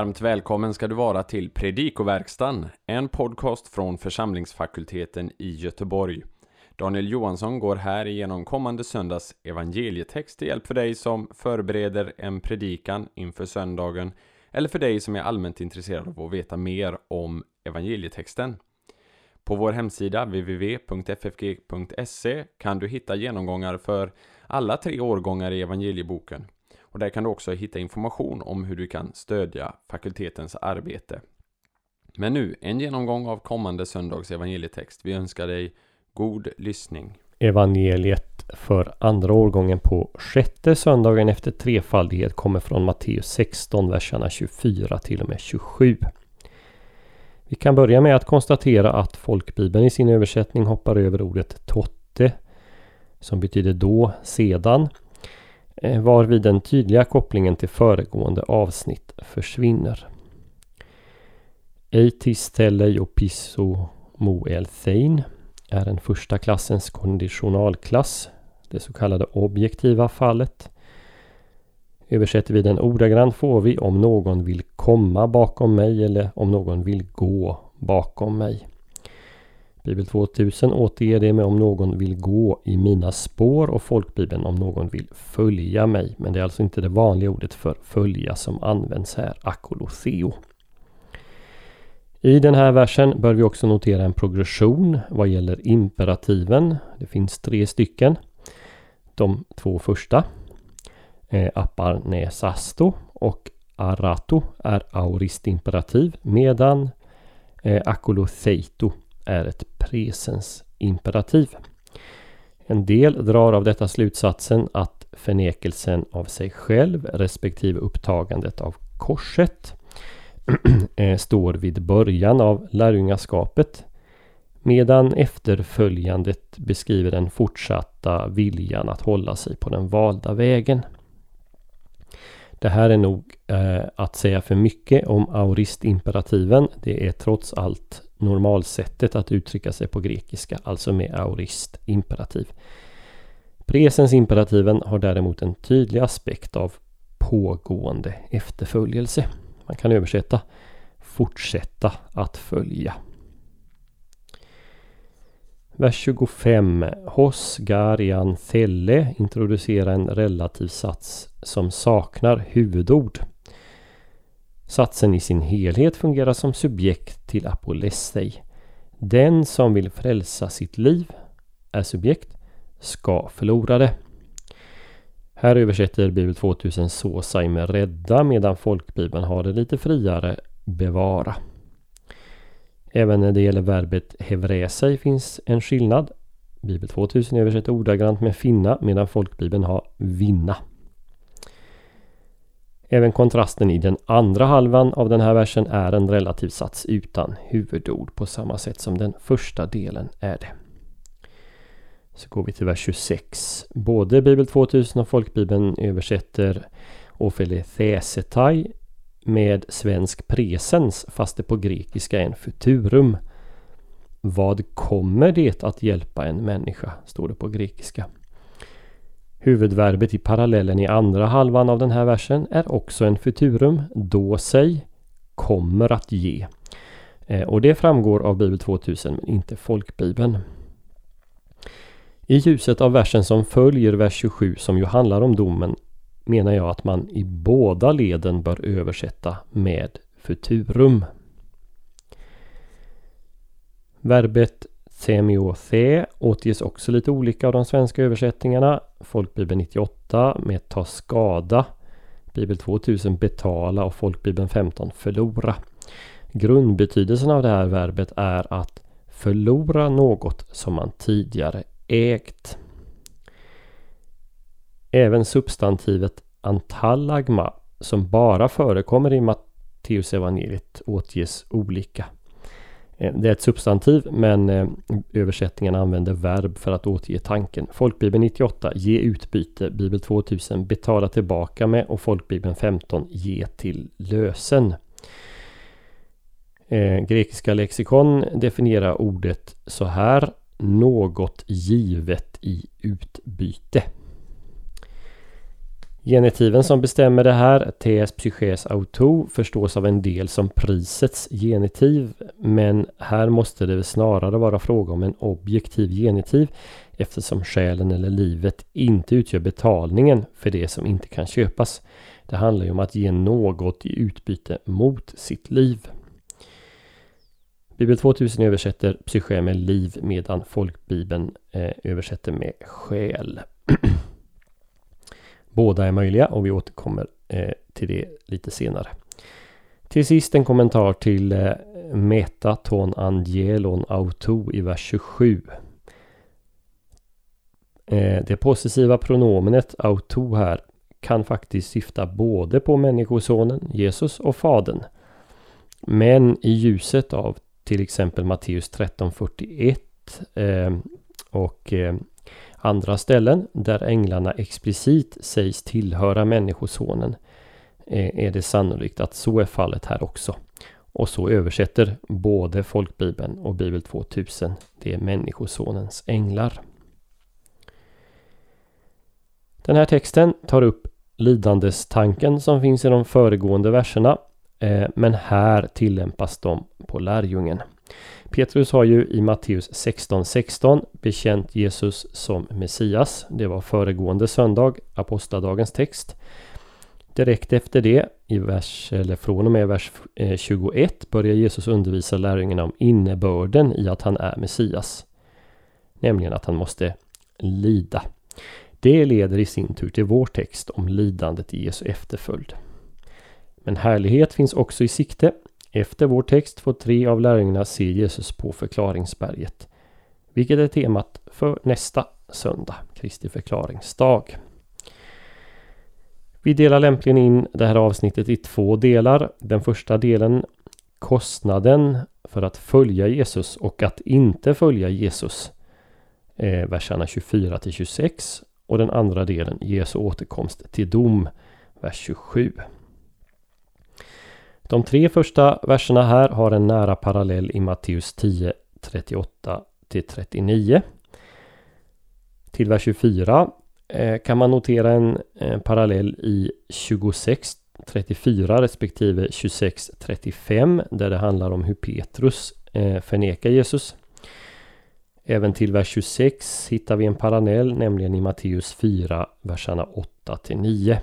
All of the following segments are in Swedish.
Varmt välkommen ska du vara till Predikoverkstan, en podcast från församlingsfakulteten i Göteborg. Daniel Johansson går här igenom kommande söndags evangelietext till hjälp för dig som förbereder en predikan inför söndagen eller för dig som är allmänt intresserad av att veta mer om evangelietexten. På vår hemsida www.ffg.se kan du hitta genomgångar för alla tre årgångar i evangelieboken. Och där kan du också hitta information om hur du kan stödja fakultetens arbete. Men nu, en genomgång av kommande söndags evangelietext. Vi önskar dig god lyssning. Evangeliet för andra årgången på sjätte söndagen efter trefaldighet kommer från Matteus 16, verserna 24 till och med 27. Vi kan börja med att konstatera att folkbibeln i sin översättning hoppar över ordet totte som betyder då, sedan Eh, varvid den tydliga kopplingen till föregående avsnitt försvinner. Eitis teleiopiso moelthein är en första klassens konditionalklass, det så kallade objektiva fallet. Översätter vi den ordagrant får vi om någon vill komma bakom mig eller om någon vill gå bakom mig. Bibel 2000 återger det med om någon vill gå i mina spår och folkbibeln om någon vill följa mig. Men det är alltså inte det vanliga ordet för följa som används här, akolotheo. I den här versen bör vi också notera en progression vad gäller imperativen. Det finns tre stycken. De två första, eh, aparnesasto och arato, är auristimperativ medan eh, akolotheito är ett presens imperativ. En del drar av detta slutsatsen att förnekelsen av sig själv respektive upptagandet av korset eh, står vid början av lärjungaskapet medan efterföljandet beskriver den fortsatta viljan att hålla sig på den valda vägen. Det här är nog eh, att säga för mycket om auristimperativen. Det är trots allt normalsättet att uttrycka sig på grekiska, alltså med aorist imperativ. Presens imperativen har däremot en tydlig aspekt av pågående efterföljelse. Man kan översätta fortsätta att följa. Vers 25. Hos Garian Thelle introducerar en relativ sats som saknar huvudord. Satsen i sin helhet fungerar som subjekt till apolestei. Den som vill frälsa sitt liv är subjekt, ska förlora det. Här översätter Bibel 2000 såsai med rädda medan folkbibeln har det lite friare bevara. Även när det gäller verbet hevresei finns en skillnad. Bibel 2000 översätter ordagrant med finna medan folkbibeln har vinna. Även kontrasten i den andra halvan av den här versen är en relativ sats utan huvudord på samma sätt som den första delen är det. Så går vi till vers 26. Både Bibel 2000 och Folkbibeln översätter Ofele Thesetai med svensk presens fast det på grekiska är en futurum. Vad kommer det att hjälpa en människa? Står det på grekiska. Huvudverbet i parallellen i andra halvan av den här versen är också en futurum, då sig, kommer att ge. Eh, och det framgår av Bibel 2000 men inte folkbibeln. I ljuset av versen som följer vers 27 som ju handlar om domen menar jag att man i båda leden bör översätta med futurum. Verbet Semiothe återges också lite olika av de svenska översättningarna. Folkbibeln 98 med ta skada. Bibel 2000 betala och Folkbibeln 15 förlora. Grundbetydelsen av det här verbet är att förlora något som man tidigare ägt. Även substantivet antallagma som bara förekommer i Matteusevangeliet återges olika. Eh, det är ett substantiv men eh, översättningen använder verb för att återge tanken. Folkbibeln 98 ge utbyte, Bibel 2000 betala tillbaka med och Folkbibeln 15 ge till lösen. Eh, grekiska lexikon definierar ordet så här. Något givet i utbyte. Genitiven som bestämmer det här, ts psyches auto, förstås av en del som prisets genitiv. Men här måste det snarare vara fråga om en objektiv genitiv eftersom själen eller livet inte utgör betalningen för det som inte kan köpas. Det handlar ju om att ge något i utbyte mot sitt liv. Bibel 2000 översätter psyche med liv medan folkbibeln eh, översätter med själ. Båda är möjliga och vi återkommer eh, till det lite senare. Till sist en kommentar till eh, Metaton Meta ton angelon auto i vers 27. Eh, det possessiva pronomenet auto här kan faktiskt syfta både på människosonen Jesus och fadern. Men i ljuset av till exempel Matteus 13.41 och andra ställen där änglarna explicit sägs tillhöra människosonen eh, är det sannolikt att så är fallet här också. Och så översätter både folkbibeln och Bibel 2000 det är människosonens änglar. Den här texten tar upp lidandestanken som finns i de föregående verserna. Eh, men här tillämpas de på lärjungen. Petrus har ju i Matteus 16.16 16 bekänt Jesus som Messias. Det var föregående söndag, apostladagens text. Direkt efter det, i vers, eller från och med vers eh, 21, börjar Jesus undervisa lärjungarna om innebörden i att han är Messias. Nämligen att han måste lida. Det leder i sin tur till vår text om lidandet i Jesu efterföljd. Men härlighet finns också i sikte. Efter vår text får tre av lärjungarna se Jesus på förklaringsberget. Vilket är temat för nästa söndag, Kristi förklaringsdag. Vi delar lämpligen in det här avsnittet i två delar. Den första delen kostnaden för att följa Jesus och att inte följa Jesus. Eh, verserna 24 till 26 och den andra delen Jesu återkomst till dom, vers 27. De tre första verserna här har en nära parallell i Matteus 10, 38 till 39. Till vers 24 eh, kan man notera en, eh, parallell i 26, 34 respektive 26, 35 där det handlar om hur Petrus eh, förnekar Jesus. Även till vers 26 hittar vi en parallell, nämligen i Matteus 4, verserna 8 till 9.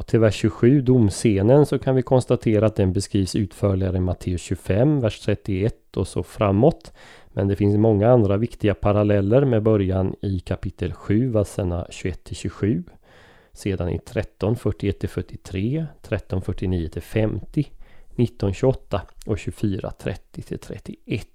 Och till vers 27, domscenen, så kan vi konstatera att den beskrivs utförligare i Matteus 25, vers 31 och så framåt. Men det finns många andra viktiga paralleller med början i kapitel 7, verserna 21 till 27. Sedan i 13, 41 till 43, 13, 49 till 50, 19, 28 och 24, 30 till 31.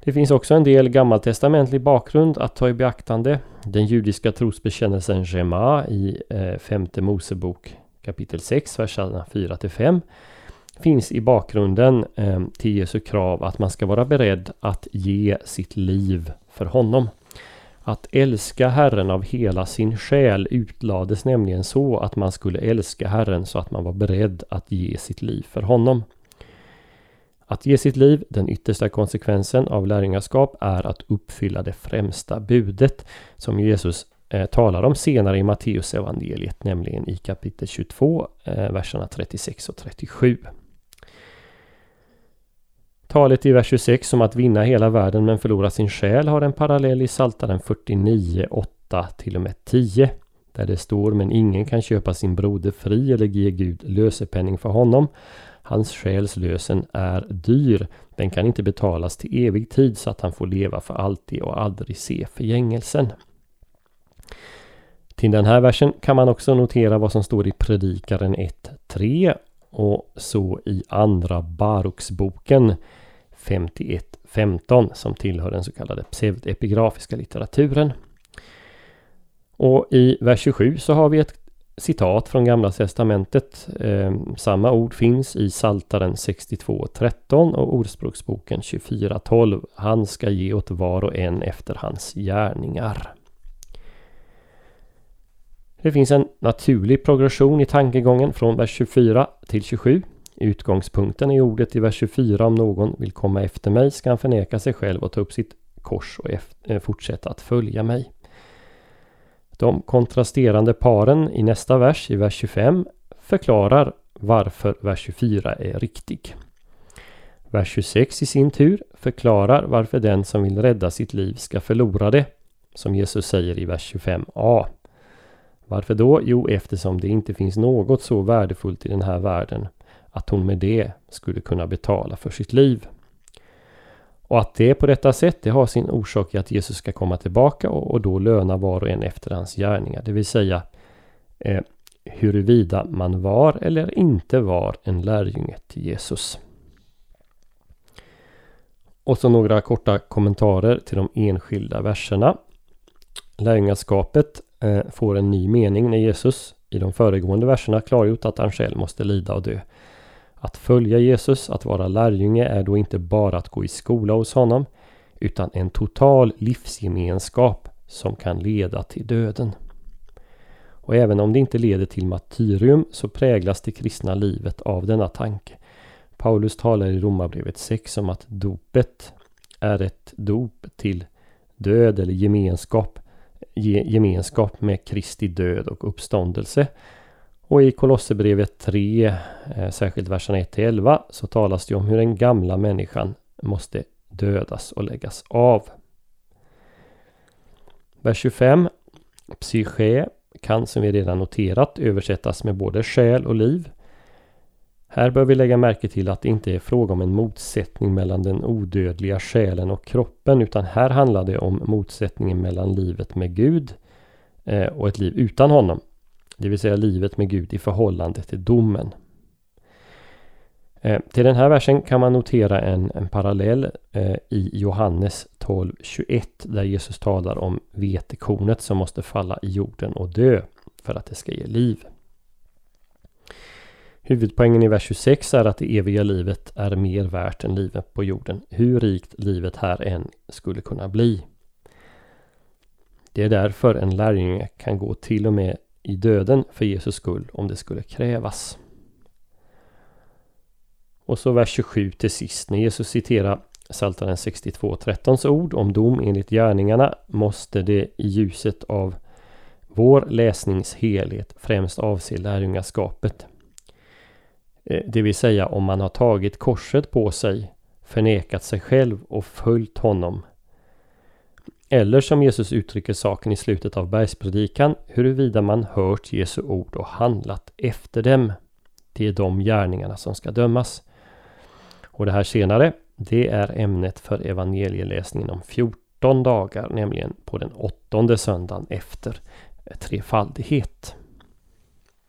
Det finns också en del gammaltestamentlig bakgrund att ta i beaktande. Den judiska trosbekännelsen Shema i eh, femte Mosebok kapitel 6, verserna 4-5 finns i bakgrunden eh, till Jesu krav att man ska vara beredd att ge sitt liv för honom. Att älska Herren av hela sin själ utlades nämligen så att man skulle älska Herren så att man var beredd att ge sitt liv för honom. Att ge sitt liv, den yttersta konsekvensen av lärjungaskap, är att uppfylla det främsta budet som Jesus eh, talar om senare i Matteus evangeliet, nämligen i kapitel 22, eh, verserna 36 och 37. Talet i vers 26 om att vinna hela världen men förlora sin själ har en parallell i Psaltaren 49, 8 till och med 10. Där det står men ingen kan köpa sin broder fri eller ge Gud lösepenning för honom. Hans själs lösen är dyr. Den kan inte betalas till evig tid så att han får leva för alltid och aldrig se förgängelsen. Till den här versen kan man också notera vad som står i Predikaren 1.3 och så i andra Baruksboken 51.15 som tillhör den så kallade pseudepigrafiska litteraturen. Och i vers 27 så har vi ett citat från Gamla Testamentet. Eh, samma ord finns i Saltaren 62.13 och Ordspråksboken 24.12. Han ska ge åt var och en efter hans gärningar. Det finns en naturlig progression i tankegången från vers 24 till 27. Utgångspunkten är ordet i vers 24 om någon vill komma efter mig ska han förneka sig själv och ta upp sitt kors och eh, fortsätta att följa mig. De kontrasterande paren i nästa vers, i vers 25, förklarar varför vers 24 är riktig. Vers 26 i sin tur förklarar varför den som vill rädda sitt liv ska förlora det, som Jesus säger i vers 25a. Varför då? Jo, eftersom det inte finns något så värdefullt i den här världen att hon med det skulle kunna betala för sitt liv. Och att det är på detta sätt, det har sin orsak i att Jesus ska komma tillbaka och, och då löna var och en efter hans gärningar. Det vill säga eh, huruvida man var eller inte var en lärjunge till Jesus. Och så några korta kommentarer till de enskilda verserna. Lärjungaskapet eh, får en ny mening när Jesus i de föregående verserna klargjort att han själv måste lida och dö. Att följa Jesus, att vara lärjunge, är då inte bara att gå i skola hos honom, utan en total livsgemenskap som kan leda till döden. Och även om det inte leder till martyrium så präglas det kristna livet av denna tanke. Paulus talar i Romarbrevet 6 om att dopet är ett dop till död eller gemenskap, gemenskap med Kristi död och uppståndelse. Och i Kolosserbrevet 3, eh, särskilt verserna 1-11, så talas det om hur den gamla människan måste dödas och läggas av. Vers 25. Psyche kan som vi redan noterat översättas med både själ och liv. Här bör vi lägga märke till att det inte är fråga om en motsättning mellan den odödliga själen och kroppen utan här handlar det om motsättningen mellan livet med Gud eh, och ett liv utan honom. Det vill säga livet med Gud i förhållande till domen. Eh, till den här versen kan man notera en, en parallell eh, i Johannes 12.21 där Jesus talar om vetekornet som måste falla i jorden och dö för att det ska ge liv. Huvudpoängen i vers 26 är att det eviga livet är mer värt än livet på jorden, hur rikt livet här än skulle kunna bli. Det är därför en lärjunge kan gå till och med i döden för Jesus skull om det skulle krävas. Och så vers 27 till sist. När Jesus citerar Psaltaren 62.13s ord om dom enligt gärningarna måste det i ljuset av vår läsnings helhet främst avse lärjungaskapet. Eh, det vill säga om man har tagit korset på sig, förnekat sig själv och följt honom. Eller som Jesus uttrycker saken i slutet av bergspredikan, huruvida man hört Jesu ord och handlat efter dem. Det är de gärningarna som ska dömas. Och det här senare, det är ämnet för evangelieläsningen om 14 dagar, nämligen på den åttonde söndagen efter trefaldighet.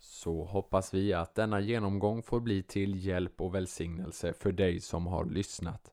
Så hoppas vi att denna genomgång får bli till hjälp och välsignelse för dig som har lyssnat.